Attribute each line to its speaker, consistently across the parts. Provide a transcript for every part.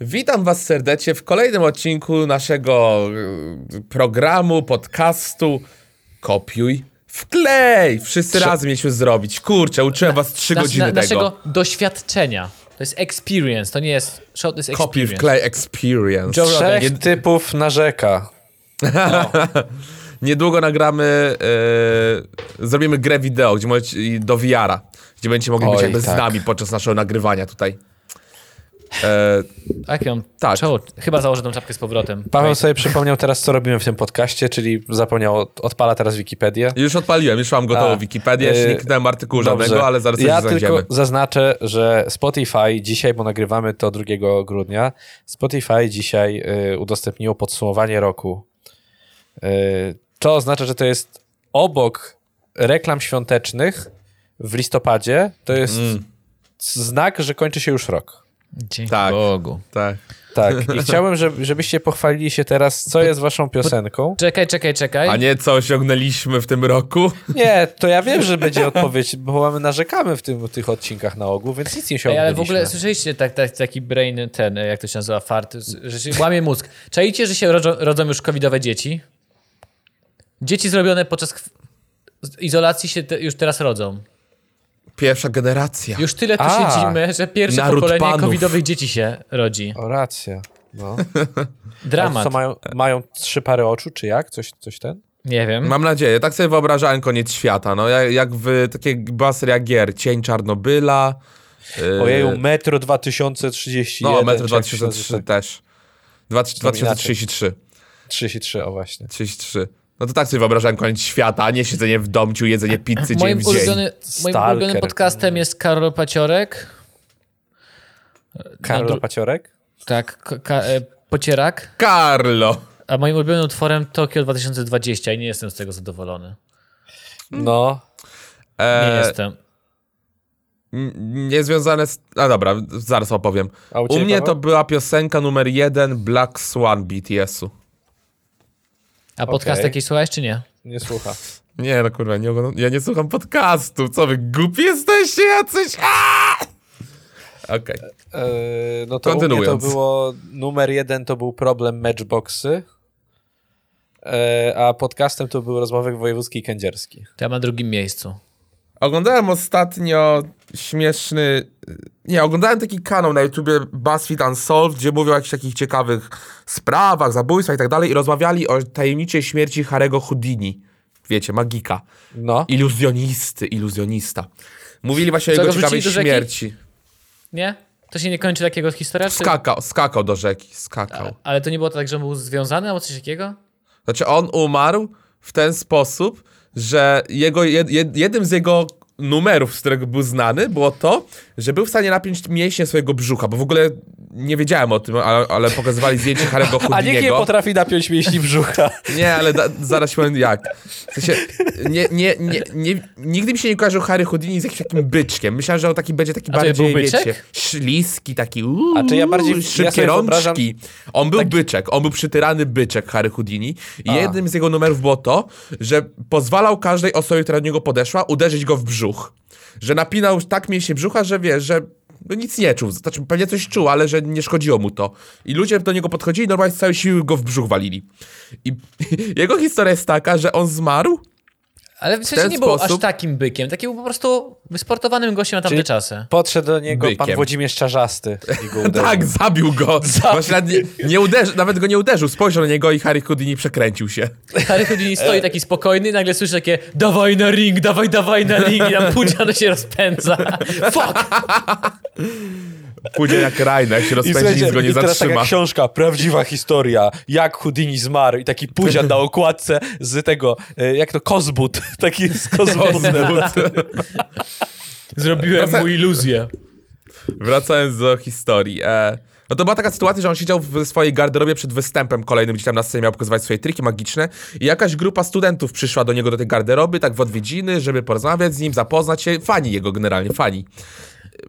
Speaker 1: Witam Was serdecznie w kolejnym odcinku naszego y, programu, podcastu Kopiuj, wklej! Wszyscy razem mieliśmy zrobić. Kurczę, uczyłem Was trzy
Speaker 2: Nas-
Speaker 1: godziny
Speaker 2: na,
Speaker 1: tego.
Speaker 2: Naszego doświadczenia. To jest experience, to nie jest show, to jest
Speaker 1: Kopiuj,
Speaker 2: experience.
Speaker 1: wklej experience.
Speaker 2: Joe Rogan.
Speaker 3: Trzech typów narzeka.
Speaker 1: Niedługo nagramy, y, zrobimy grę wideo, gdzie możecie, do VR-a, gdzie będziecie mogli być
Speaker 3: Oj,
Speaker 1: jakby z
Speaker 3: tak.
Speaker 1: nami podczas naszego nagrywania tutaj. E,
Speaker 2: Tak, ja mam
Speaker 1: Tak.
Speaker 2: Czoło, chyba założę tą czapkę z powrotem.
Speaker 3: Paweł sobie przypomniał teraz, co robimy w tym podcaście, czyli zapomniał, od- odpala teraz Wikipedię.
Speaker 1: już odpaliłem, już mam gotową
Speaker 3: A,
Speaker 1: Wikipedię, jeszcze nie
Speaker 3: y,
Speaker 1: kliknąłem artykułu
Speaker 3: Dobrze.
Speaker 1: żadnego, ale zaraz
Speaker 3: Ja
Speaker 1: coś znajdziemy.
Speaker 3: tylko zaznaczę, że Spotify dzisiaj, bo nagrywamy to 2 grudnia, Spotify dzisiaj y, udostępniło podsumowanie roku. Y, to oznacza, że to jest obok reklam świątecznych w listopadzie, to jest
Speaker 1: Mm.
Speaker 3: znak, że kończy się już rok.
Speaker 2: Dzięki
Speaker 1: Tak.
Speaker 2: Bogu.
Speaker 1: Tak.
Speaker 3: Tak, i chciałbym, żeby, żebyście pochwalili się teraz, co jest waszą piosenką.
Speaker 2: Czekaj, czekaj, czekaj.
Speaker 1: A nie co osiągnęliśmy w tym roku?
Speaker 3: Nie, to ja wiem, że będzie odpowiedź, bo mamy narzekamy w tym, tych odcinkach na ogół, więc nic nie się
Speaker 2: Ej, ale w ogóle słyszeliście tak, tak, taki brain, ten, jak to się nazywa, fart, że się łamie mózg. Czaicie, że się rodzą, rodzą już covidowe dzieci? Dzieci zrobione podczas izolacji się te, już teraz rodzą.
Speaker 1: Pierwsza generacja.
Speaker 2: Już tyle tu
Speaker 3: A,
Speaker 2: siedzimy, że pierwsze
Speaker 1: naród
Speaker 2: pokolenie
Speaker 1: panów.
Speaker 2: covidowych dzieci się rodzi.
Speaker 3: O, racja. No.
Speaker 2: Dramat.
Speaker 3: Co, mają, mają trzy pary oczu, czy jak? Coś, coś ten?
Speaker 2: Nie wiem.
Speaker 1: Mam nadzieję. Tak sobie wyobrażałem koniec świata. No, jak, jak w takie była seria gier. Cień Czarnobyla. Yy,
Speaker 3: Ojeju, metro 2031.
Speaker 1: No, metr
Speaker 3: czy jak
Speaker 1: 2003
Speaker 3: się nazywa?
Speaker 1: też. Dwa- 2033.
Speaker 3: 33, o właśnie.
Speaker 1: 33. No to tak sobie wyobrażałem koniec świata, a nie siedzenie w domciu, jedzenie pizzy dzień
Speaker 2: Moim,
Speaker 1: w dzień.
Speaker 2: ulubiony, moim
Speaker 3: Stalker.
Speaker 2: ulubionym podcastem jest Karol Paciorek.
Speaker 3: Karol
Speaker 2: dru-
Speaker 3: Paciorek?
Speaker 2: Tak, ka, e, Pocierak.
Speaker 1: Carlo!
Speaker 2: A moim ulubionym utworem Tokio 2020 i nie jestem z tego zadowolony.
Speaker 3: No.
Speaker 2: Nie
Speaker 1: E,
Speaker 2: jestem.
Speaker 1: n- Niezwiązane z... A dobra, zaraz opowiem.
Speaker 3: A u
Speaker 1: U mnie to była piosenka numer jeden Black Swan BTS-u.
Speaker 2: A podcast
Speaker 3: okej.
Speaker 2: jakiś słuchałeś, czy nie?
Speaker 3: Nie słucha.
Speaker 1: Nie, no kurwa, nie, oglądam- ja nie słucham podcastu. Co wy, głupi jesteście jacyś? Okej.
Speaker 3: Eee, no to u mnie to
Speaker 1: Kontynuując.
Speaker 3: było numer jeden to był problem Matchboxy, eee, a podcastem to był rozmowy wojewódzki i kędzierski.
Speaker 2: To ja mam na drugim miejscu.
Speaker 1: Oglądałem ostatnio śmieszny... Nie, oglądałem taki kanał na YouTubie BuzzFeed Unsolved, gdzie mówią o jakichś takich ciekawych sprawach, zabójstwach i tak dalej i rozmawiali o tajemniczej śmierci Harego Houdini. Wiecie, magika.
Speaker 3: No.
Speaker 1: Iluzjonisty, iluzjonista. Mówili właśnie o jego
Speaker 2: go
Speaker 1: ciekawej śmierci.
Speaker 2: Nie? To się nie kończy takiego historia? Czy...
Speaker 1: Skakał, skakał do rzeki, skakał.
Speaker 2: Ale to nie było tak, że był związany albo coś takiego?
Speaker 1: Znaczy on umarł w ten sposób, że jego, jed, jed, jednym z jego numerów, z którego był znany, było to, że był w stanie napiąć mięśnie swojego brzucha, bo w ogóle nie wiedziałem o tym, ale, ale pokazywali zdjęcie Harego
Speaker 3: A nikt nie
Speaker 1: Houdiniego.
Speaker 3: potrafi napiąć mięśni brzucha.
Speaker 1: Nie, ale da, zaraz powiem jak. W sensie, nie, nie, nie, nie, nigdy mi się nie kojarzył Harry Houdini z jakimś takim byczkiem. Myślałem, że on taki będzie taki
Speaker 2: A
Speaker 1: bardziej, wiecie, śliski, taki uuu,
Speaker 3: A czy ja bardziej- ja
Speaker 1: szybkie
Speaker 3: wyobrażam-
Speaker 1: rączki. On był byczek, on był przytyrany byczek Harry Houdini i
Speaker 3: A.
Speaker 1: jednym z jego numerów było to, że pozwalał każdej osobie, która do niego podeszła, uderzyć go w brzuch. Że napinał tak mięśnie brzucha, że wie, że no nic nie czuł. Znaczy, pewnie coś czuł, ale że nie szkodziło mu to. I ludzie do niego podchodzili i normalnie z całej siły go w brzuch walili. I jego historia jest taka, że on zmarł.
Speaker 2: Ale w sensie nie był aż
Speaker 1: sposób-
Speaker 2: takim bykiem. Taki był po prostu wysportowanym gościem na tamte
Speaker 3: Czyli-
Speaker 2: czasy.
Speaker 3: Podszedł do niego pan
Speaker 1: Bykiem.
Speaker 3: Włodzimierz Czarzasty.
Speaker 1: Tak, zabił go. Nawet nie, nie uderzy, nawet go nie uderzył. Spojrzał na niego i Harry Houdini przekręcił się.
Speaker 2: Harry Houdini stoi taki spokojny i nagle słyszy takie dawaj na ring, dawaj, dawaj na ring i tam Pudziano się rozpędza. Fuck!
Speaker 1: Pójdzie jak Rajna, jak się
Speaker 3: I,
Speaker 1: rozpędzi, nic go nie
Speaker 3: i teraz taka
Speaker 1: zatrzyma.
Speaker 3: książka, prawdziwa historia, jak Houdini zmarł i taki puzian na okładce z tego, e, jak to, Kozbut, taki z Kozbutem.
Speaker 2: Zrobiłem mu iluzję.
Speaker 1: Wracając do historii. E, no to była taka sytuacja, że on siedział w swojej garderobie przed występem kolejnym, gdzie tam na scenie miał pokazywać swoje triki magiczne i jakaś grupa studentów przyszła do niego do tej garderoby, tak w odwiedziny, żeby porozmawiać z nim, zapoznać się. Fani jego generalnie, fani.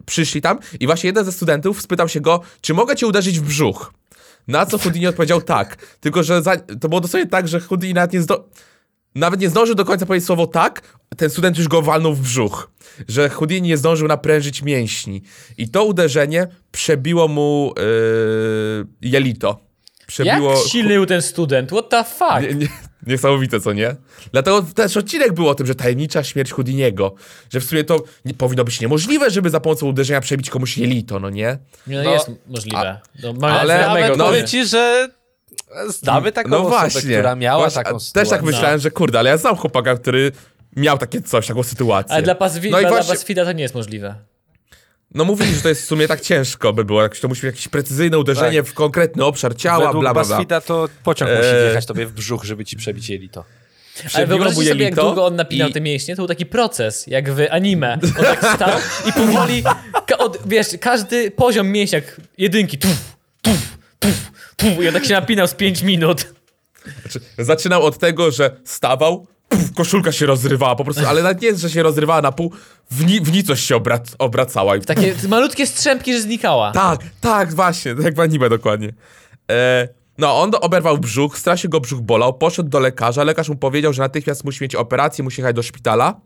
Speaker 1: Przyszli tam i właśnie jeden ze studentów spytał się go, czy mogę cię uderzyć w brzuch? Na co Houdini odpowiedział tak, tylko że za, to było dosłownie tak, że Houdini nawet nie zdo... nawet nie zdążył do końca powiedzieć słowo tak, ten student już go walnął w brzuch. Że Houdini nie zdążył naprężyć mięśni. I to uderzenie przebiło mu yy, jelito. Przebiło...
Speaker 2: Jak silny był ten student? What the fuck?
Speaker 1: Nie, nie, niesamowite, co nie? Dlatego też odcinek był o tym, że tajemnicza śmierć Houdiniego. Że w sumie to nie, powinno być niemożliwe, żeby za pomocą uderzenia przebić komuś jelito, no nie?
Speaker 2: No,
Speaker 3: No,
Speaker 2: jest możliwe. No, mamy
Speaker 1: ale-
Speaker 3: Nawet
Speaker 1: no,
Speaker 3: powiem ci, że znamy taką
Speaker 1: no
Speaker 3: osobę,
Speaker 1: właśnie.
Speaker 3: która miała
Speaker 1: Właśnie,
Speaker 3: taką
Speaker 1: a
Speaker 3: sytuację.
Speaker 1: Też tak myślałem, że kurde, ale ja znam chłopaka, który miał takie coś, taką sytuację.
Speaker 2: Ale dla, Paswi-
Speaker 1: no i
Speaker 2: dla,
Speaker 1: właśnie,
Speaker 2: dla to nie jest możliwe.
Speaker 1: No mówili, że to jest w sumie tak ciężko by było, jak to musi być jakieś precyzyjne uderzenie w konkretny obszar ciała,
Speaker 3: Tak. Według
Speaker 1: bla, bla, bla.
Speaker 3: BuzzFeeda to pociąg musi
Speaker 1: Eee.
Speaker 3: wjechać tobie w brzuch, żeby ci przebić jelito.
Speaker 2: Ale wyobraźcie sobie, jak długo on napinał
Speaker 1: i-
Speaker 2: te mięśnie, to był taki proces, jak w anime. On tak stał i powoli, ka- od, wiesz, każdy poziom mięśnia, jak jedynki, tuf, tuf, tuf, tuf, i on tak się napinał z 5 minut.
Speaker 1: Znaczy, zaczynał od tego, że stawał, koszulka się rozrywała po prostu, ale nawet nie jest, że się rozrywała na pół, w, ni- w nicość się obrac- obracała. I
Speaker 2: Takie malutkie strzępki, że znikała.
Speaker 1: Tak, tak, właśnie, tak w anime dokładnie. E, no, on oberwał brzuch, strasznie go brzuch bolał, poszedł do lekarza, lekarz mu powiedział, że natychmiast musi mieć operację, musi jechać do szpitala.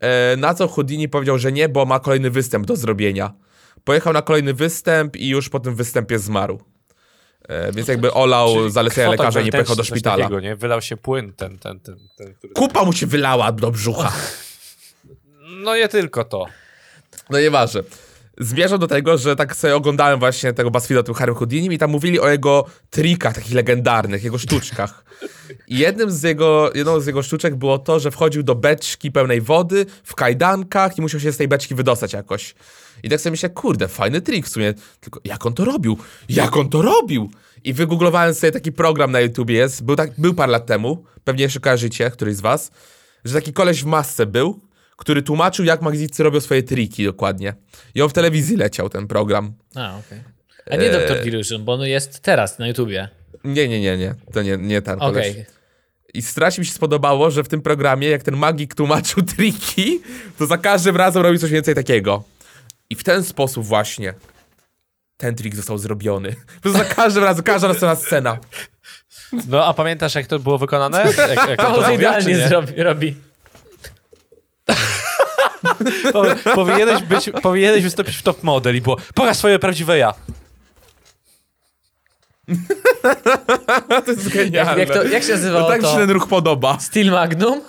Speaker 1: E, na co Houdini powiedział, że nie, bo ma kolejny występ do zrobienia. Pojechał na kolejny występ i już po tym występie zmarł. E, więc jakby olał zalecenia
Speaker 3: Krwotok
Speaker 1: lekarza i nie pojechał do szpitala.
Speaker 3: Takiego, nie? Wylał się płyn ten, ten, ten, ten który...
Speaker 1: Kupa mu się wylała do brzucha.
Speaker 3: No nie tylko to.
Speaker 1: No nieważne. Zmierzam do tego, że tak sobie oglądałem właśnie tego BuzzFeeda o tym Harrym Houdinim i tam mówili o jego trikach takich legendarnych, jego sztuczkach. I jednym z jego, jedną z jego sztuczek było to, że wchodził do beczki pełnej wody w kajdankach i musiał się z tej beczki wydostać jakoś. I tak sobie myślę, kurde, fajny trik w sumie, tylko jak on to robił? Jak on to robił? I wygooglowałem sobie taki program na YouTubie jest, był, tak, był parę lat temu, pewnie jeszcze kojarzycie, któryś z was, że taki koleś w masce był, który tłumaczył, jak magzicy robią swoje triki dokładnie. I on w telewizji leciał, ten program.
Speaker 2: A, okej. A nie Dr. Delusion, bo on jest teraz na YouTubie.
Speaker 1: Nie, nie, nie, nie, to nie, nie ten koleś.
Speaker 2: Okej.
Speaker 1: I strasznie mi się spodobało, że w tym programie, jak ten magik tłumaczył triki, to za każdym razem robił coś więcej takiego. I w ten sposób właśnie ten trik został zrobiony. Po za każdym razem, każda następna scena.
Speaker 3: No a pamiętasz jak to było wykonane? Jak, jak to
Speaker 2: To idealnie
Speaker 3: nie?
Speaker 2: zrobi, robi.
Speaker 3: Po, powinieneś, być, powinieneś wystąpić w top model i było pokaż swoje prawdziwe ja.
Speaker 1: To jest
Speaker 2: Jak,
Speaker 1: genialne.
Speaker 2: jak, to, jak się nazywało
Speaker 1: tak mi się
Speaker 2: to?
Speaker 1: ten ruch podoba.
Speaker 2: Steel Magnum?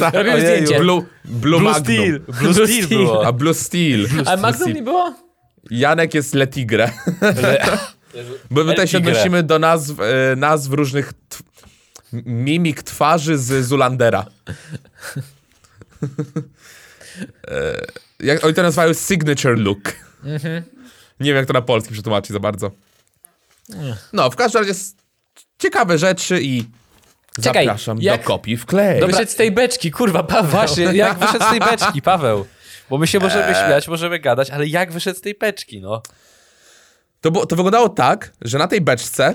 Speaker 1: Tak,
Speaker 2: Robił
Speaker 1: ojeju,
Speaker 2: zdjęcie.
Speaker 1: Blue, Blue,
Speaker 3: Blue. Steel. Blue
Speaker 2: Blue
Speaker 3: Steel
Speaker 2: Steel.
Speaker 3: było.
Speaker 1: A Blue Steel. Blue
Speaker 2: A
Speaker 1: Steel.
Speaker 2: Magnum nie było?
Speaker 1: Janek jest Le Tigre. Bo my tutaj się odnosimy do nazw, e, nazw różnych tw- mimik twarzy z Zulandera. E, jak, oni to nazywają signature look. Nie wiem, jak to na polski przetłumaczyć za bardzo. No, w każdym razie ciekawe rzeczy i
Speaker 2: Czekaj,
Speaker 1: zapraszam
Speaker 2: jak-
Speaker 1: do kopii w klej.
Speaker 2: Wyszedł z tej beczki, kurwa, Paweł.
Speaker 3: Właśnie, jak wyszedł z tej beczki, Paweł? Bo my się możemy śmiać, możemy gadać, ale jak wyszedł z tej beczki, no?
Speaker 1: To, było- to wyglądało tak, że na tej beczce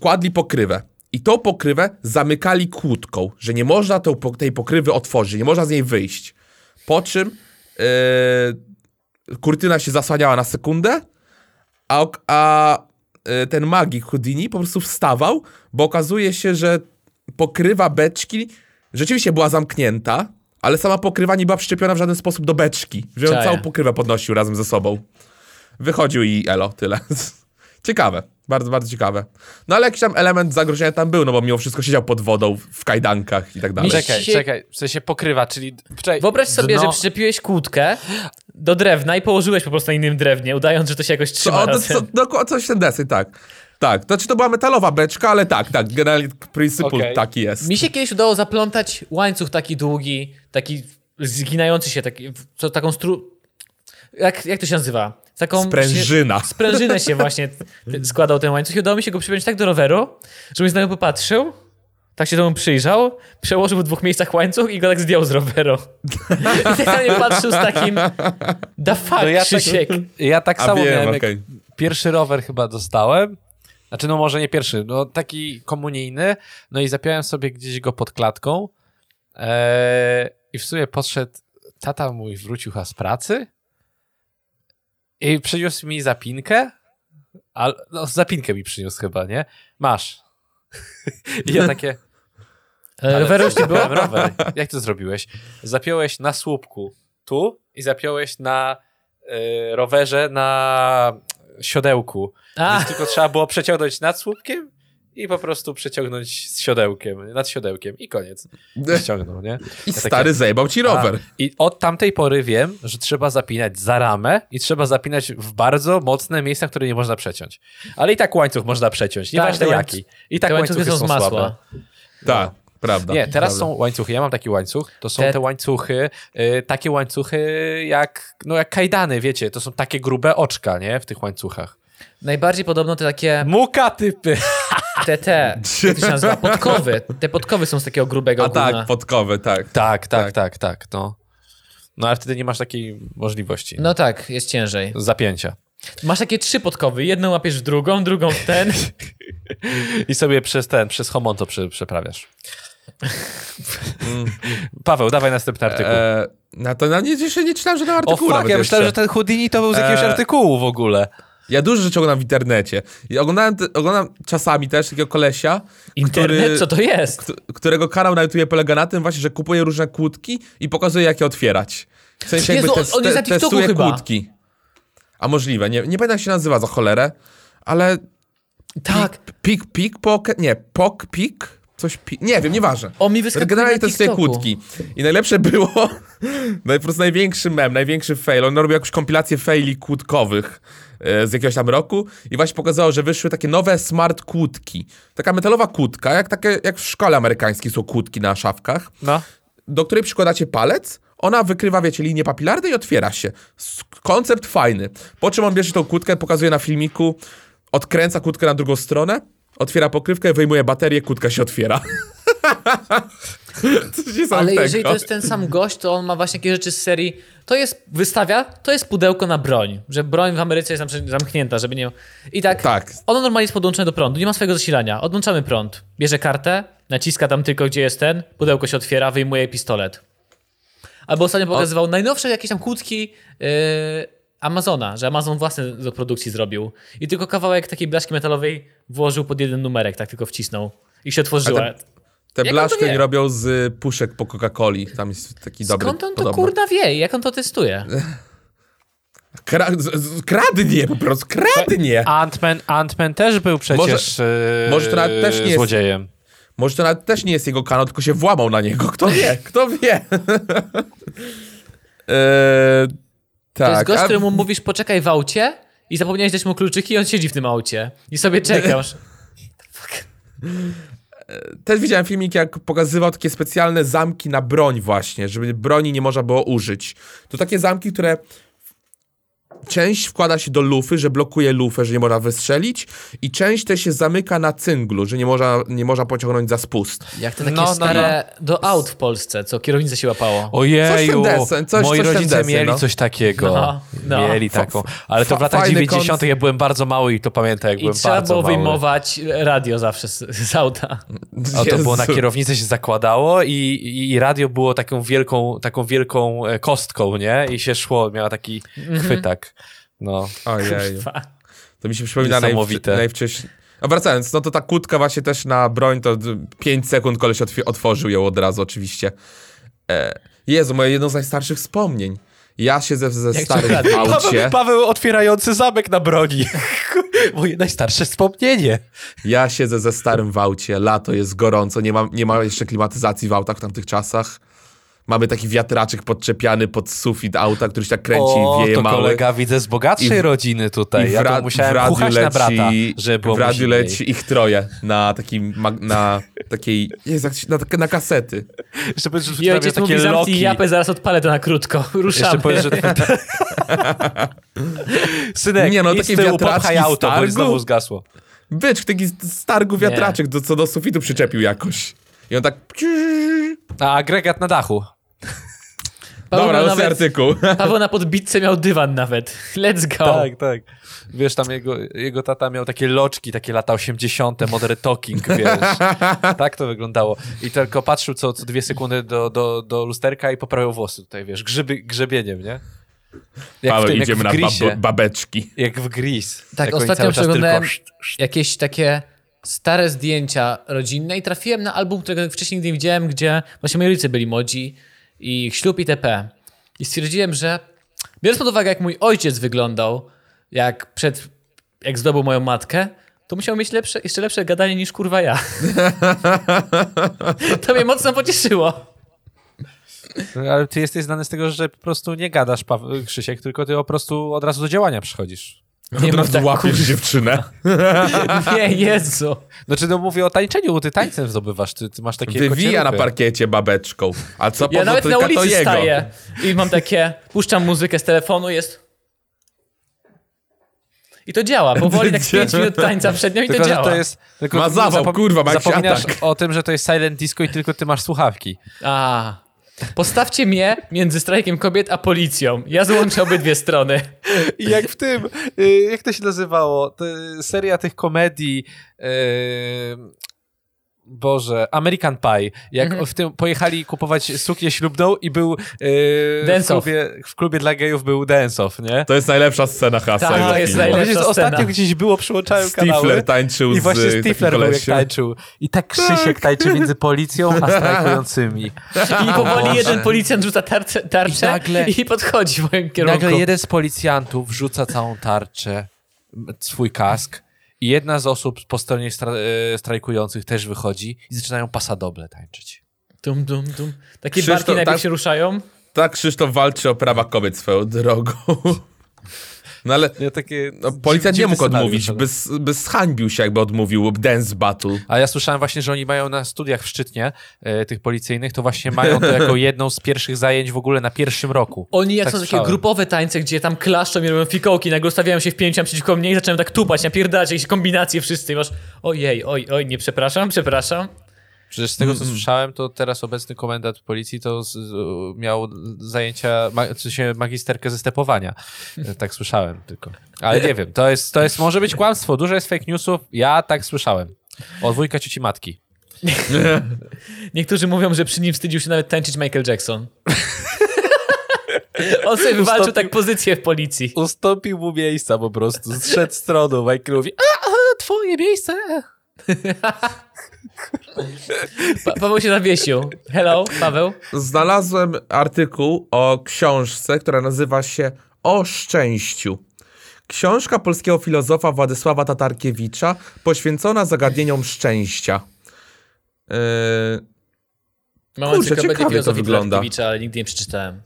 Speaker 1: kładli pokrywę. I tą pokrywę zamykali kłódką, że nie można tą, tej pokrywy otworzyć, nie można z niej wyjść. Po czym yy, kurtyna się zasłaniała na sekundę, a, a yy, ten magik Houdini po prostu wstawał, bo okazuje się, że pokrywa beczki rzeczywiście była zamknięta, ale sama pokrywa nie była przyczepiona w żaden sposób do beczki, że on całą pokrywę podnosił razem ze sobą. Wychodził i elo, tyle. Ciekawe, bardzo, bardzo ciekawe. No ale jakiś tam element zagrożenia tam był, no bo mimo wszystko siedział pod wodą, w kajdankach i tak dalej.
Speaker 2: Mi się-
Speaker 3: Czekaj, czekaj, w sensie pokrywa, czyli... Czekaj,
Speaker 2: Wyobraź sobie,
Speaker 3: dno-
Speaker 2: że przyczepiłeś kłódkę do drewna i położyłeś po prostu na innym drewnie, udając, że to się jakoś trzyma
Speaker 1: O, to,
Speaker 2: razem.
Speaker 1: to, to, coś ten desy, tak. Tak, to czy to była metalowa beczka, ale tak, tak, generalnie pryncypul
Speaker 3: Okej.
Speaker 1: taki jest.
Speaker 2: Mi się kiedyś udało zaplątać łańcuch taki długi, taki zginający się, taki, co, taką stru... Jak, jak to się nazywa? Taką
Speaker 1: Sprężyna.
Speaker 2: Się, sprężynę się właśnie składał ten łańcuch i udało mi się go przypiąć tak do roweru, że mój znajomy popatrzył, tak się temu przyjrzał, przełożył w dwóch miejscach łańcuch i go tak zdjął z roweru. I tak na mnie patrzył z takim da fuck,
Speaker 3: No ja tak,
Speaker 2: Krzysiek.
Speaker 3: ja tak
Speaker 1: A
Speaker 3: samo
Speaker 1: wiem,
Speaker 3: miałem, jak pierwszy rower chyba dostałem, znaczy no może nie pierwszy, no taki komunijny, no i zapiąłem sobie gdzieś go pod klatką eee, i w sumie podszedł, tata mój wrócił chyba z pracy i przyniósł mi zapinkę, al, no zapinkę mi przyniósł chyba, nie? Masz. I ja takie,
Speaker 2: E, Roweru już nie?
Speaker 3: Zapiąłem rower. Jak to zrobiłeś? Zapiąłeś na słupku tu i zapiąłeś na y, rowerze na siodełku.
Speaker 2: A.
Speaker 3: Więc tylko trzeba było przeciągnąć nad słupkiem i po prostu przeciągnąć z siodełkiem, nad siodełkiem i koniec. Ściągnął, nie?
Speaker 1: I
Speaker 3: Ja
Speaker 1: stary zajebał ci rower.
Speaker 3: A, I od tamtej pory wiem, że trzeba zapinać za ramę i trzeba zapinać w bardzo mocne miejsca, które nie można przeciąć. Ale i tak łańcuch można przeciąć,
Speaker 2: Tak,
Speaker 3: nieważne
Speaker 2: te
Speaker 3: jaki. I tak łańcuchy
Speaker 2: łańcuchy są z
Speaker 3: słabe.
Speaker 2: masła.
Speaker 1: Tak, prawda.
Speaker 3: Nie, teraz
Speaker 1: prawda.
Speaker 3: są łańcuchy. Ja mam taki łańcuch. To są te,
Speaker 2: Te-
Speaker 3: łańcuchy, y, takie łańcuchy jak, no jak kajdany, wiecie. To są takie grube oczka, nie? W tych łańcuchach.
Speaker 2: Najbardziej podobno te takie,
Speaker 3: Muka typy.
Speaker 2: Te, te, jak to się nazywa, podkowy. Te podkowy są z takiego grubego
Speaker 1: A
Speaker 2: gówna.
Speaker 1: tak, podkowy, tak.
Speaker 3: Tak, tak,
Speaker 1: Tak.
Speaker 3: tak, tak, no. No ale wtedy nie masz takiej możliwości
Speaker 2: No tak, jest ciężej.
Speaker 3: zapięcia.
Speaker 2: Masz takie trzy podkowy, jedną łapiesz w drugą, drugą w ten.
Speaker 3: I sobie przez ten, przez homon to prze, przeprawiasz. Paweł, dawaj następny artykuł.
Speaker 1: E, no to na nie, jeszcze nie czytałem żadnego
Speaker 3: o
Speaker 1: artykułu.
Speaker 3: fuck,
Speaker 1: nawet
Speaker 3: ja myślałem, że ten Houdini to był z jakiegoś
Speaker 1: E,
Speaker 3: artykułu w ogóle.
Speaker 1: Ja dużo rzeczy oglądam w internecie. I oglądam, oglądam czasami też takiego kolesia,
Speaker 2: Internet,
Speaker 1: który,
Speaker 2: co to jest?
Speaker 1: kt- którego kanał na YouTube polega na tym właśnie, że kupuje różne kłódki i pokazuje, jak je otwierać. W sensie jakby
Speaker 2: Jezu,
Speaker 1: tes,
Speaker 2: on jest na TikToku
Speaker 1: testuje
Speaker 2: chyba.
Speaker 1: kłódki. A możliwe, nie, nie pamiętam jak się nazywa za cholerę, ale
Speaker 2: Tak.
Speaker 1: Pik, pik, poke, nie, pok, pik, coś, pi, nie wiem, nieważne.
Speaker 2: On mi wyskakuje
Speaker 1: Generalnie testuje kłódki. I najlepsze było, no po prostu największy mem, największy fail, on robił jakąś kompilację faili kłódkowych z jakiegoś tam roku i właśnie pokazało, że wyszły takie nowe smart kłódki. Taka metalowa kłódka, jak, takie, jak w szkole amerykańskiej są kłódki na szafkach,
Speaker 3: No.
Speaker 1: do której przykładacie palec, ona wykrywa, wiecie, linię papilarne i otwiera się. Koncept fajny. Po czym on bierze tą kłódkę, pokazuje na filmiku, odkręca kłódkę na drugą stronę, otwiera pokrywkę, wyjmuje baterię, kłódka się otwiera.
Speaker 2: Ale jeżeli to jest ten sam gość, to on ma właśnie takie rzeczy z serii. To jest, wystawia, to jest pudełko na broń. Że broń w Ameryce jest zamknięta, żeby nie. I tak.
Speaker 1: Tak.
Speaker 2: Ono normalnie jest podłączone do prądu, nie ma swojego zasilania. Odłączamy prąd. Bierze kartę, naciska tam tylko, gdzie jest ten, pudełko się otwiera, wyjmuje pistolet. Albo ostatnio pokazywał najnowsze jakieś tam kłódki yy, Amazona, że Amazon własne do produkcji zrobił. I tylko kawałek takiej blaszki metalowej włożył pod jeden numerek, tak tylko wcisnął. I się otworzyła.
Speaker 1: Te
Speaker 2: Jak
Speaker 1: blaszki oni robią z puszek po Coca-Coli. Tam jest taki dobry.
Speaker 2: Skąd on to
Speaker 1: podobno.
Speaker 2: kurna wie? Jak on to testuje?
Speaker 1: Kra kradnie po prostu, kradnie.
Speaker 3: Ant-Man, Ant-Man też był przecież e,
Speaker 1: może to nawet też nie jest-
Speaker 3: złodziejem.
Speaker 1: Może to nawet też nie jest jego kanał, tylko się włamał na niego. Kto wie? Kto wie? eee, tak.
Speaker 2: To jest gość,
Speaker 1: a-
Speaker 2: któremu mówisz poczekaj w aucie i zapomniałeś dać mu kluczyki i on siedzi w tym aucie. I sobie czekasz.
Speaker 1: Też widziałem filmik, jak pokazywał takie specjalne zamki na broń właśnie, żeby broni nie można było użyć. To takie zamki, które część wkłada się do lufy, że blokuje lufę, że nie można wystrzelić i część też się zamyka na cynglu, że nie można, nie można pociągnąć za spust.
Speaker 2: Jak te takie
Speaker 3: No, no,
Speaker 2: stare do aut w Polsce, co kierownicę się łapało.
Speaker 3: Ojeju,
Speaker 1: Coś desen, coś-
Speaker 3: moi
Speaker 1: coś
Speaker 3: rodzice
Speaker 1: desen,
Speaker 3: mieli
Speaker 1: no.
Speaker 3: coś takiego.
Speaker 2: No, no.
Speaker 3: Mieli taką. Ale to w latach
Speaker 1: fajny
Speaker 3: 90.
Speaker 1: koncept.
Speaker 3: ja byłem bardzo mały i to pamiętam, jak
Speaker 2: I
Speaker 3: byłem
Speaker 2: trzeba
Speaker 3: bardzo
Speaker 2: było
Speaker 3: mały.
Speaker 2: wyjmować radio zawsze z, z auta.
Speaker 3: A to było na kierownicę się zakładało i, i, i radio było taką wielką, taką wielką e, kostką, nie? I się szło, miała taki
Speaker 2: Mhm.
Speaker 3: chwytak. No.
Speaker 1: Ojej. To mi się przypomina
Speaker 3: Niesamowite.
Speaker 1: najwcze- najwcześniej. A wracając, no to ta kłódka właśnie też na broń, to 5 sekund koleś otw- otworzył ją od razu oczywiście. E, Jezu, moje jedno z najstarszych wspomnień. Ja siedzę ze starym w
Speaker 3: Paweł,
Speaker 1: aucie.
Speaker 3: Paweł otwierający zamek na broni. Moje najstarsze wspomnienie.
Speaker 1: Ja siedzę ze starym w aucie, lato jest gorąco, nie ma, nie ma jeszcze klimatyzacji w autach w tamtych czasach. Mamy taki wiatraczek podczepiany pod sufit auta, który się tak kręci
Speaker 3: o,
Speaker 1: i wieje
Speaker 3: to
Speaker 1: mały.
Speaker 3: kolega widzę z bogatszej
Speaker 1: I w-
Speaker 3: rodziny tutaj.
Speaker 1: I
Speaker 3: ja
Speaker 1: w, ra-
Speaker 3: to musiałem
Speaker 1: w radiu leci,
Speaker 3: na brata, żeby
Speaker 1: w radiu leci ich troje na takim, na takiej, jak się- na, takie- na kasety.
Speaker 3: Jeszcze powiedz, że
Speaker 2: I
Speaker 3: tutaj
Speaker 2: ojciec mówi
Speaker 3: takie
Speaker 2: zamknij
Speaker 3: loki.
Speaker 2: japę, zaraz odpalę to na krótko.
Speaker 3: Jeszcze
Speaker 2: Ruszamy.
Speaker 3: powiedz, że... Synek,
Speaker 1: Nie no, takie wiatraczki
Speaker 3: popchaj auto, bo znowu zgasło.
Speaker 1: Bycz, taki stargu wiatraczek, do, co do sufitu przyczepił jakoś. I on tak...
Speaker 3: A agregat na dachu.
Speaker 2: Paweł,
Speaker 1: Dobra,
Speaker 2: nawet,
Speaker 1: artykuł.
Speaker 2: Paweł na podbitce miał dywan nawet. Let's go.
Speaker 3: Tak, tak. Wiesz, tam jego, jego tata miał takie loczki, takie lata 80., modern talking, wiesz. tak to wyglądało. I tylko patrzył co, co dwie sekundy do, do, do lusterka i poprawiał włosy tutaj, wiesz, grzyby, grzebieniem, nie? Jak
Speaker 1: Paweł,
Speaker 3: w tym, jak
Speaker 1: idziemy
Speaker 3: w
Speaker 1: na
Speaker 3: Grisie.
Speaker 1: bab babeczki.
Speaker 3: Jak w Gris.
Speaker 2: Tak,
Speaker 3: Jak
Speaker 2: ostatnio
Speaker 3: cały czas
Speaker 2: przeglądałem
Speaker 3: tylko-
Speaker 2: jakieś takie stare zdjęcia rodzinne i trafiłem na album, którego wcześniej nigdy nie widziałem, gdzie właśnie moi rodzice byli młodzi i ślub itp. I stwierdziłem, że biorąc pod uwagę, jak mój ojciec wyglądał, jak przed, jak zdobył moją matkę, to musiał mieć lepsze, jeszcze lepsze gadanie niż kurwa ja. to mnie mocno pocieszyło.
Speaker 3: Ale ty jesteś znany z tego, że po prostu nie gadasz, Paweł, Krzysiek, tylko ty po prostu od razu do działania przychodzisz.
Speaker 1: Od
Speaker 2: mów
Speaker 1: razu
Speaker 2: tak,
Speaker 1: łapiesz dziewczynę.
Speaker 2: Nie, Jezu.
Speaker 3: Znaczy, no mówię o tańczeniu, bo ty tańcem zdobywasz, ty, ty masz takie
Speaker 1: Wywija na parkiecie babeczką. A co
Speaker 2: Ja nawet na
Speaker 1: to
Speaker 2: ulicy
Speaker 1: jego.
Speaker 2: staję i mam takie, puszczam muzykę z telefonu, jest... I to działa, powoli tak z 5 minut tańca przed nią i to
Speaker 3: Tylko, że
Speaker 2: działa.
Speaker 3: to jest... Tylko
Speaker 1: Ma zawał,
Speaker 3: zapom-
Speaker 1: kurwa, ma jakiś
Speaker 3: Zapominasz
Speaker 1: atak.
Speaker 3: o tym, że to jest silent disco i tylko ty masz słuchawki.
Speaker 2: A, postawcie mnie między strajkiem kobiet a policją. Ja złączę obydwie strony.
Speaker 3: I jak w tym, y, jak to się nazywało, seria tych komedii, y, Boże, American Pie, jak
Speaker 2: Mhm.
Speaker 3: w tym pojechali kupować suknię ślubną i był y, w,
Speaker 2: Dance off.
Speaker 3: klubie, w klubie dla gejów był dance-off, nie?
Speaker 1: To jest najlepsza scena hasa.
Speaker 2: Tak, to jest najlepsza
Speaker 3: Wiecie,
Speaker 2: scena.
Speaker 3: ostatnio gdzieś było, przyłączałem kanały
Speaker 1: Stifler tańczył
Speaker 3: i
Speaker 1: z
Speaker 3: właśnie
Speaker 1: takim
Speaker 3: Stifler był jak tańczył. I tak Krzysiek tańczy między policją a strajkującymi.
Speaker 2: I powoli jeden policjant rzuca tarczę, tarczę
Speaker 3: I nagle-
Speaker 2: i podchodzi w moim kierunku.
Speaker 3: Nagle jeden z policjantów rzuca całą tarczę, swój kask i jedna z osób po stronie stra e, strajkujących też wychodzi i zaczynają pasadoble tańczyć.
Speaker 2: Dum, dum, dum. Takie
Speaker 1: Krzysztof,
Speaker 2: barki najpierw
Speaker 1: tak-
Speaker 2: się ruszają.
Speaker 1: Tak Krzysztof walczy o prawa kobiet swoją drogą. No ale
Speaker 3: Ja takie
Speaker 1: no, policjant nie mógł odmówić, by, by zhańbił się jakby odmówił Dance Battle.
Speaker 3: A ja słyszałem właśnie, że oni mają na studiach w Szczytnie, e, tych policyjnych, to właśnie mają to jako jedną z pierwszych zajęć w ogóle na pierwszym roku.
Speaker 2: Oni jak
Speaker 3: Tak
Speaker 2: są takie
Speaker 3: słyszałem.
Speaker 2: grupowe tańce, gdzie tam klaszczą i robią fikołki, nagle ustawiają się w pięciu przeciwko mnie i zaczynają tak tupać, napierdać jakieś kombinacje wszyscy i masz ojej, oj, oj, nie przepraszam, przepraszam.
Speaker 3: Przecież z tego, co słyszałem, to teraz obecny komendant policji to z, z, miał zajęcia, ma, w sensie magisterkę ze stepowania. E, Tak słyszałem tylko. Ale nie wiem, to jest, to jest, może być kłamstwo, dużo jest fake newsów, ja tak słyszałem. Od wujka cioci matki.
Speaker 2: Niektórzy mówią, że przy nim wstydził się nawet tańczyć Michael Jackson. On sobie wywalczył
Speaker 3: Ustąpił-
Speaker 2: tak pozycję w policji.
Speaker 3: Ustąpił mu miejsca po prostu, zszedł stroną, Michael mówi, a, a, twoje miejsce.
Speaker 2: Pa Paweł się zawiesił. Hello, Paweł.
Speaker 1: Znalazłem artykuł o książce, która nazywa się O szczęściu. Książka polskiego filozofa Władysława Tatarkiewicza poświęcona zagadnieniom szczęścia. Yy,
Speaker 2: Mam
Speaker 1: Kurczę,
Speaker 2: encyklopedię
Speaker 1: ciekawie to wygląda.
Speaker 2: Ale nigdy nie przeczytałem.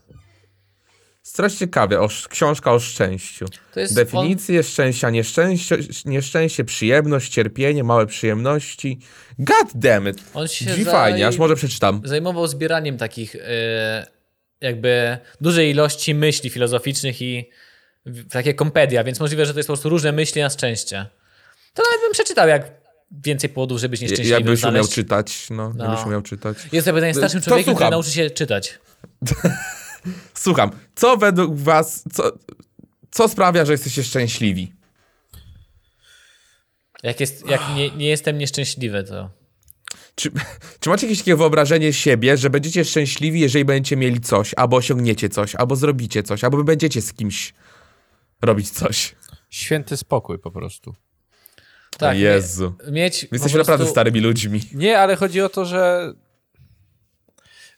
Speaker 1: Strasznie ciekawie, o, książka o szczęściu. Definicje szczęścia, nieszczęście, nieszczęście, przyjemność, cierpienie, małe przyjemności. God damn it.
Speaker 2: On się zaj-
Speaker 1: fajnie, aż może przeczytam.
Speaker 2: On zajmował zbieraniem takich e, jakby dużej ilości myśli filozoficznych i takie kompedia, więc możliwe, że to jest po prostu różne myśli na szczęście. To nawet bym przeczytał, jak więcej powodów, żeby być nieszczęśliwym
Speaker 1: Jakbyś umiał
Speaker 2: znaleźć.
Speaker 1: czytać, no,
Speaker 2: No.
Speaker 1: jakbyś umiał czytać.
Speaker 2: Jest to pytanie starszym człowiekiem, który nauczy się czytać.
Speaker 1: Słucham, co według was, co, co sprawia, że jesteście szczęśliwi?
Speaker 2: Jak, jest, jak nie, nie jestem nieszczęśliwy, to...
Speaker 1: Czy, czy macie jakieś takie wyobrażenie siebie, że będziecie szczęśliwi, jeżeli będziecie mieli coś, albo osiągniecie coś, albo zrobicie coś, albo będziecie z kimś robić coś?
Speaker 3: Święty spokój po prostu.
Speaker 2: Tak,
Speaker 1: o Jezu.
Speaker 2: mie- mieć
Speaker 1: jesteśmy naprawdę
Speaker 2: prostu-
Speaker 1: starymi ludźmi.
Speaker 3: Nie, ale chodzi o to, że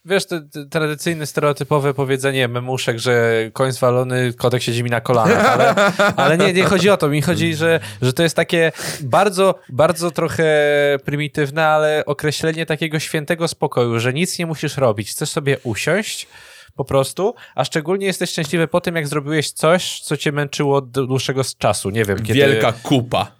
Speaker 3: wiesz, te, te tradycyjne, stereotypowe powiedzenie memuszek, że koń zwalony, kotek siedzi mi na kolanach, ale, ale nie, nie chodzi o to. Mi chodzi, że, że to jest takie bardzo, bardzo trochę prymitywne, ale określenie takiego świętego spokoju, że nic nie musisz robić. Chcesz sobie usiąść po prostu, a szczególnie jesteś szczęśliwy po tym, jak zrobiłeś coś, co cię męczyło od dłuższego czasu. Nie wiem, kiedy...
Speaker 1: Wielka kupa.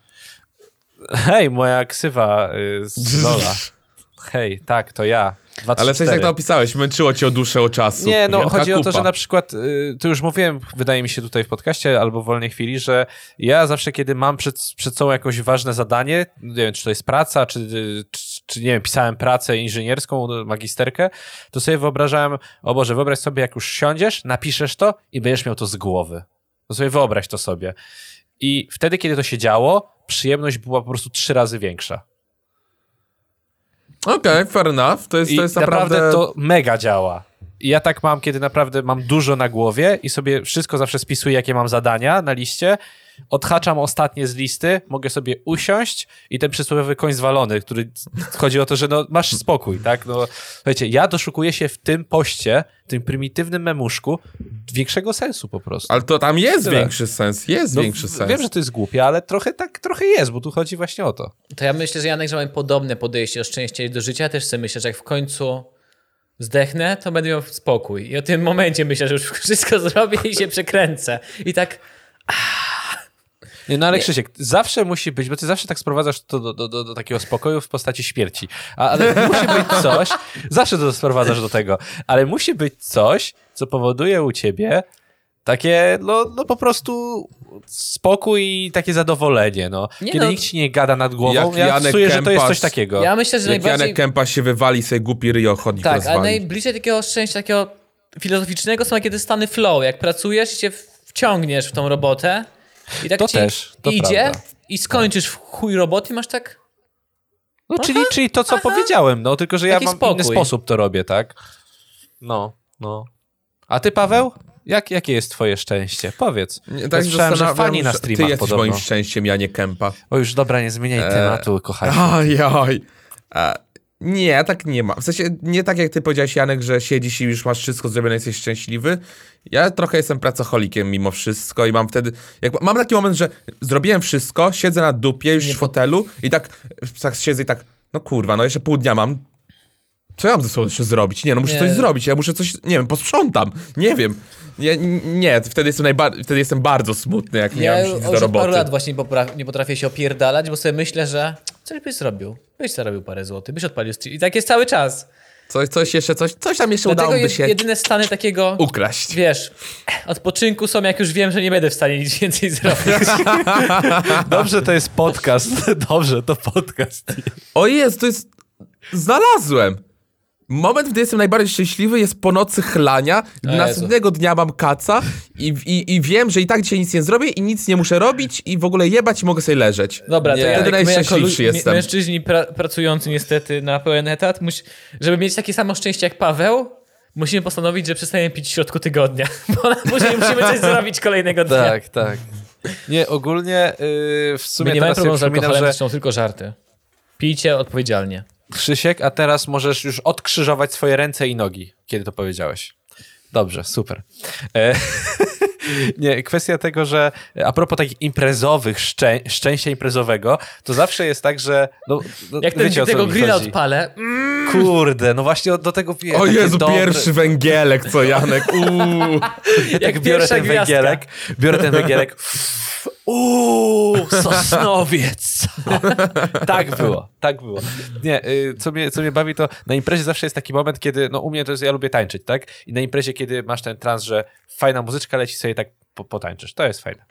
Speaker 3: Hej, moja ksywa y, z Lola. Hej, tak, to ja. Dwa, trzy,
Speaker 1: Ale coś
Speaker 3: cztery.
Speaker 1: to opisałeś, męczyło cię od dłuższego czasu.
Speaker 3: Nie, no
Speaker 1: Wielka
Speaker 3: chodzi o to,
Speaker 1: kupa.
Speaker 3: że na przykład, y, to już mówiłem, wydaje mi się tutaj w podcaście albo w wolnej chwili, że ja zawsze, kiedy mam przed, przed sobą jakieś ważne zadanie, nie wiem, czy to jest praca, czy, y, czy, czy nie wiem, pisałem pracę inżynierską, magisterkę, to sobie wyobrażałem, o Boże, wyobraź sobie, jak już siądziesz, napiszesz to i będziesz miał to z głowy. To sobie wyobraź to sobie. I wtedy, kiedy to się działo, przyjemność była po prostu trzy razy większa.
Speaker 1: Okej, fair enough. To jest,
Speaker 3: I
Speaker 1: to jest
Speaker 3: naprawdę...
Speaker 1: naprawdę...
Speaker 3: to mega działa. ja tak mam, kiedy naprawdę mam dużo na głowie i sobie wszystko zawsze spisuję, jakie mam zadania na liście. Odhaczam ostatnie z listy, mogę sobie usiąść i ten przysłowiowy koń zwalony, który chodzi o to, że no, masz spokój, tak? No, słuchajcie, ja doszukuję się w tym poście, tym prymitywnym memuszku większego sensu po prostu.
Speaker 1: Ale to tam jest
Speaker 3: Tyle.
Speaker 1: większy sens, jest
Speaker 3: No,
Speaker 1: większy
Speaker 3: w-
Speaker 1: sens.
Speaker 3: Wiem, że to jest głupie, ale trochę tak trochę jest, bo tu chodzi właśnie o to.
Speaker 2: To ja myślę, że Janek, że mamy podobne podejście do szczęścia i do życia. Ja też sobie myślę, że jak w końcu zdechnę, to będę miał spokój. I o tym momencie myślę, że już wszystko zrobię i się przekręcę. I tak,
Speaker 3: Nie, no ale Krzysiek, zawsze musi być, bo ty zawsze tak sprowadzasz to do, do, do, do takiego spokoju w postaci śmierci. A, ale musi być coś, zawsze to sprowadzasz do tego, ale musi być coś, co powoduje u ciebie takie, no, no po prostu spokój i takie zadowolenie, no.
Speaker 2: Nie
Speaker 3: Kiedy
Speaker 2: no.
Speaker 3: nikt ci nie gada nad głową,
Speaker 1: Jak
Speaker 3: ja
Speaker 1: Janek
Speaker 3: czuję, że to jest coś takiego.
Speaker 2: ja myślę, że
Speaker 1: Jak
Speaker 2: najbardziej...
Speaker 1: Janek Kępa się wywali, sobie głupi ryjo chodnik
Speaker 2: Tak, a najbliżej takiego szczęścia, takiego filozoficznego są kiedy stany flow. Jak pracujesz i się wciągniesz w tą robotę i tak
Speaker 3: To
Speaker 2: ci
Speaker 3: też, to
Speaker 2: idzie
Speaker 3: prawda.
Speaker 2: i skończysz w chuj roboty i masz tak...
Speaker 3: No, czyli, czyli to, co powiedziałem, no, tylko że ja
Speaker 2: Taki
Speaker 3: mam
Speaker 2: spokój.
Speaker 3: inny sposób to robię, tak? No, no. A ty, Paweł? Jak, jakie jest twoje szczęście? Powiedz.
Speaker 1: Nie,
Speaker 3: Ja
Speaker 1: tak się
Speaker 3: słyszałem, że fani na streamach
Speaker 1: Ty jesteś
Speaker 3: podobno.
Speaker 1: moim szczęściem, ja nie Kępa.
Speaker 3: O już dobra, nie zmieniaj
Speaker 1: Eee,
Speaker 3: tematu, kochani.
Speaker 1: Oj, oj. Nie, tak nie ma. W sensie, nie tak jak ty powiedziałeś, Janek, że siedzisz i już masz wszystko zrobione, jesteś szczęśliwy. Ja trochę jestem pracocholikiem mimo wszystko i mam wtedy... Jak, mam taki moment, że zrobiłem wszystko, siedzę na dupie już w fotelu i tak, tak siedzę i tak, no kurwa, no jeszcze pół dnia mam. Co ja mam ze sobą jeszcze zrobić? Nie, no muszę
Speaker 2: Nie.
Speaker 1: coś zrobić, ja muszę coś, nie wiem, posprzątam, nie wiem. Nie, nie wtedy jestem, wtedy jestem bardzo smutny, jak nie
Speaker 2: Ja
Speaker 1: mam
Speaker 2: już
Speaker 1: się do roboty.
Speaker 2: lat właśnie nie, popra- nie potrafię się opierdalać, bo sobie myślę, że coś byś zrobił. Byś zarobił parę złotych, byś odpalił stream. I tak jest cały czas.
Speaker 1: Coś, coś jeszcze, coś, coś tam jeszcze
Speaker 2: Dlatego
Speaker 1: udałoby
Speaker 2: jest
Speaker 1: się
Speaker 2: jedyne stany takiego,
Speaker 1: ukraść.
Speaker 2: wiesz, odpoczynku są, jak już wiem, że nie będę w stanie nic więcej zrobić.
Speaker 3: Dobrze, to jest podcast. Dobrze, to podcast.
Speaker 1: O jest, to jest... Znalazłem! Moment, gdy jestem najbardziej szczęśliwy jest po nocy chlania, gdy
Speaker 2: O Jezu.
Speaker 1: następnego dnia mam kaca i, i, i wiem, że i tak dzisiaj nic nie zrobię i nic nie muszę robić i w ogóle jebać i mogę sobie leżeć.
Speaker 2: Dobra, to
Speaker 3: Nie.
Speaker 2: ja,
Speaker 1: Wtedy najszczęśliwszy jestem.
Speaker 2: mężczyźni pra- pracujący niestety na pełen etat, muś- żeby mieć takie samo szczęście jak Paweł, musimy postanowić, że przestajemy pić w środku tygodnia, bo później musimy coś zrobić kolejnego dnia.
Speaker 3: Tak, tak. Nie, ogólnie yy, w sumie
Speaker 2: My nie mamy problemu z alkoholem,
Speaker 3: że
Speaker 2: to są tylko żarty. Pijcie odpowiedzialnie.
Speaker 3: Krzysiek, a teraz możesz już odkrzyżować swoje ręce i nogi, kiedy to powiedziałeś. Dobrze, super. E, nie, kwestia tego, że a propos takich imprezowych, szczę, szczęścia imprezowego, to zawsze jest tak, że no, no,
Speaker 2: Jak ten, tego grilla
Speaker 3: chodzi.
Speaker 2: odpalę, mm,
Speaker 3: Kurde, no właśnie do tego... wie,
Speaker 1: O Jezu,
Speaker 3: dobre-
Speaker 1: pierwszy węgielek, co Janek, uuu.
Speaker 2: jak
Speaker 3: Jak biorę ten
Speaker 2: gwiazdka.
Speaker 3: węgielek, biorę ten węgielek, uuu, sosnowiec. tak było, tak było. Nie, y, co mnie, co mnie bawi, to na imprezie zawsze jest taki moment, kiedy, no u mnie to jest, ja lubię tańczyć, tak? I na imprezie, kiedy masz ten trans, że fajna muzyczka leci, sobie tak po, potańczysz. To jest fajne.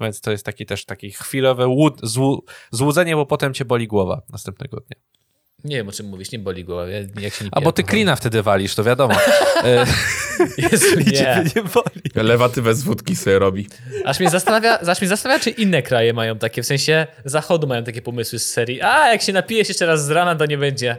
Speaker 3: Więc to jest taki też taki chwilowe łud, złu, złudzenie, bo potem cię boli głowa następnego dnia.
Speaker 2: Nie wiem, o czym mówisz, nie boli głowa, ja- jak się nie
Speaker 3: A bo ty klina wtedy walisz, to wiadomo. E.
Speaker 2: Jezu, nie.
Speaker 3: ciebie nie boli.
Speaker 1: Lewatywę z wódki sobie robi.
Speaker 2: Aż mnie, zastanawia, aż mnie zastanawia, czy inne kraje mają takie, w sensie zachodu mają takie pomysły z serii. A, jak się napijesz jeszcze raz z rana, to nie będzie.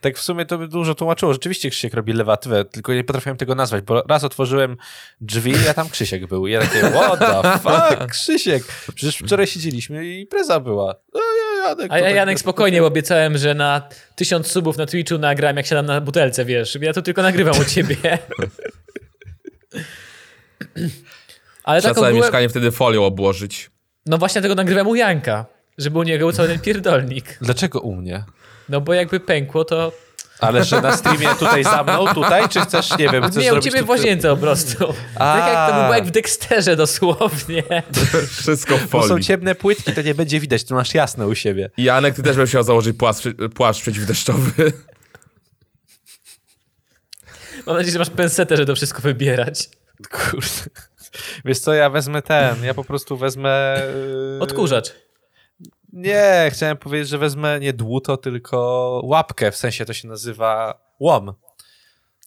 Speaker 3: Tak w sumie to by dużo tłumaczyło. Rzeczywiście Krzysiek robi lewatywę, tylko nie potrafiłem tego nazwać, bo raz otworzyłem drzwi, a tam Krzysiek był. I ja takie, what the fuck, Krzysiek? Przecież wczoraj siedzieliśmy i impreza była. No, ja, Janek,
Speaker 2: A ja,
Speaker 3: tak-
Speaker 2: Janek, spokojnie, bo obiecałem, że na tysiąc subów na Twitchu nagram, jak siadam na butelce, wiesz. Ja to tylko nagrywam u ciebie. Ale
Speaker 1: Trzeba
Speaker 2: tak
Speaker 1: całe
Speaker 2: ogółem,
Speaker 1: mieszkanie wtedy folią obłożyć.
Speaker 2: no właśnie tego nagrywam u Janka, żeby u niego był cały ten pierdolnik.
Speaker 3: Dlaczego u mnie?
Speaker 2: No bo jakby pękło, to...
Speaker 3: Ale że na streamie tutaj za mną, tutaj, czy chcesz, nie wiem, chcesz
Speaker 2: Nie, u
Speaker 3: zrobić...
Speaker 2: ciebie
Speaker 3: tu-
Speaker 2: w łazience po prostu. Tak jak to
Speaker 3: A.
Speaker 2: było jak w Dexterze dosłownie.
Speaker 1: Wszystko w
Speaker 3: Bo są
Speaker 1: folii.
Speaker 3: ciemne płytki, to nie będzie widać, tu masz jasne u siebie.
Speaker 1: Janek, ty też będziesz musiał założyć płaszcz, płaszcz przeciwdeszczowy.
Speaker 2: Mam nadzieję, że masz pensetę, żeby to wszystko wybierać.
Speaker 3: Kurde. Wiesz co, ja wezmę ten, ja po prostu wezmę... yy,
Speaker 2: Odkurzacz.
Speaker 3: Nie, chciałem powiedzieć, że wezmę nie dłuto, tylko łapkę, w sensie to się nazywa łom.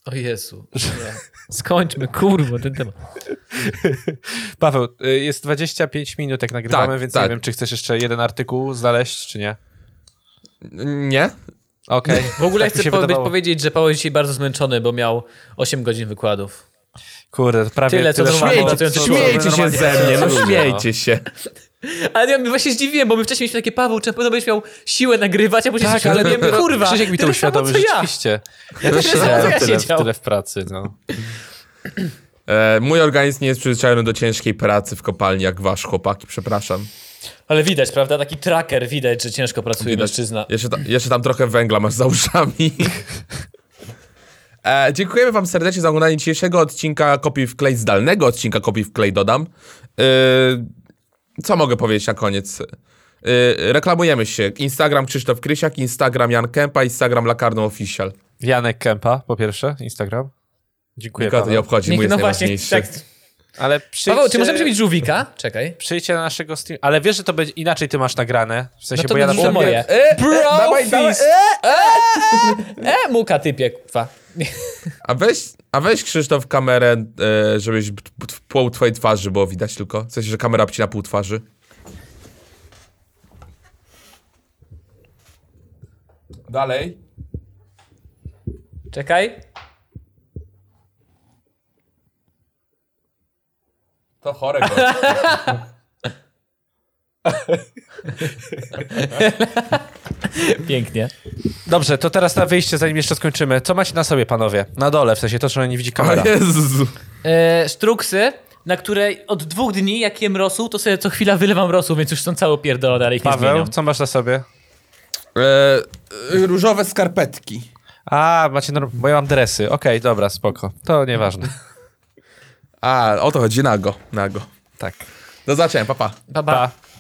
Speaker 2: O Jezu. Nie. Skończmy, kurwa, ten temat.
Speaker 3: Paweł, y, jest 25 minut jak nagrywamy,
Speaker 1: Tak,
Speaker 3: więc
Speaker 1: tak.
Speaker 3: nie wiem, czy chcesz jeszcze jeden artykuł znaleźć, czy nie.
Speaker 1: Nie?
Speaker 3: Okej.
Speaker 2: W ogóle
Speaker 3: Tak
Speaker 2: chcę po-
Speaker 3: wydawało.
Speaker 2: powiedzieć, że Paweł jest dzisiaj bardzo zmęczony, bo miał 8 godzin wykładów.
Speaker 3: Kurde, prawie
Speaker 2: Tyle, co
Speaker 3: tyle
Speaker 2: człowiek.
Speaker 1: Śmiejcie się ze mnie, no śmiejcie się.
Speaker 2: Ale ja właśnie zdziwiłem, bo my wcześniej mieliśmy takie, Paweł, czy na pewno będziesz miał siłę nagrywać, a później
Speaker 3: Tak, ale
Speaker 2: robiłem, kurwa,
Speaker 3: Krzysiek mi to uświadomił,
Speaker 2: co ja.
Speaker 3: rzeczywiście. Ja też siedziałem
Speaker 2: ja
Speaker 3: tyle,
Speaker 2: siedział.
Speaker 3: tyle w pracy, no.
Speaker 1: E, mój organizm nie jest przyzwyczajony do ciężkiej pracy w kopalni, jak wasz chłopaki, przepraszam.
Speaker 2: Ale widać, prawda? Taki tracker, widać, że ciężko pracuje
Speaker 1: Widać.
Speaker 2: mężczyzna.
Speaker 1: Jeszcze, ta, jeszcze tam trochę węgla masz za uszami. E, dziękujemy wam serdecznie za oglądanie dzisiejszego odcinka Kopii w klej, zdalnego odcinka Kopii w klej dodam. E, co mogę powiedzieć na koniec? E, reklamujemy się. Instagram Krzysztof Krysiak, Instagram Jan Kępa, Instagram Lakarno Official.
Speaker 3: Janek Kępa, po pierwsze, Instagram. Dziękuję
Speaker 1: Nikogo to nie obchodzi, mój
Speaker 2: Niech,
Speaker 1: jest
Speaker 2: no właśnie,
Speaker 1: najważniejszy.
Speaker 2: tak.
Speaker 3: Ale przyjdźcie,
Speaker 2: Paweł, czy możemy zrobić żółwika? Czekaj.
Speaker 3: przyjdźcie na naszego stream. Ale wiesz, że to będzie inaczej ty masz nagrane. W sensie,
Speaker 2: No to
Speaker 3: bo ja na przykład...
Speaker 2: moje.
Speaker 1: E,
Speaker 2: Bro,
Speaker 1: dawaj, dawaj,
Speaker 2: fist. E, muka typie, kwa.
Speaker 1: A weź, a weź Krzysztof kamerę, e, żebyś b- pół twojej twarzy było widać tylko. W sensie, że kamera na pół twarzy. Dalej.
Speaker 2: Czekaj.
Speaker 1: To chore goście.
Speaker 2: Pięknie.
Speaker 3: Dobrze, to teraz na wyjście, zanim jeszcze skończymy. Co macie na sobie, panowie? Na dole, w sensie to, że nie widzi
Speaker 1: O
Speaker 3: kamera.
Speaker 1: Jezu.
Speaker 2: E, sztruksy, na której od dwóch dni, jak jem rosół, to sobie co chwila wylewam rosół, więc już są całe pierdolone, ale ich nie
Speaker 3: Paweł, co masz na sobie?
Speaker 1: E, różowe skarpetki.
Speaker 3: A, macie bo ja mam dresy. Okej, dobra, spoko. To nieważne.
Speaker 1: A, o to chodzi, nago. Nago.
Speaker 3: Tak.
Speaker 1: Do zobaczenia, papa. Pa.
Speaker 2: Pa, pa.
Speaker 3: Pa.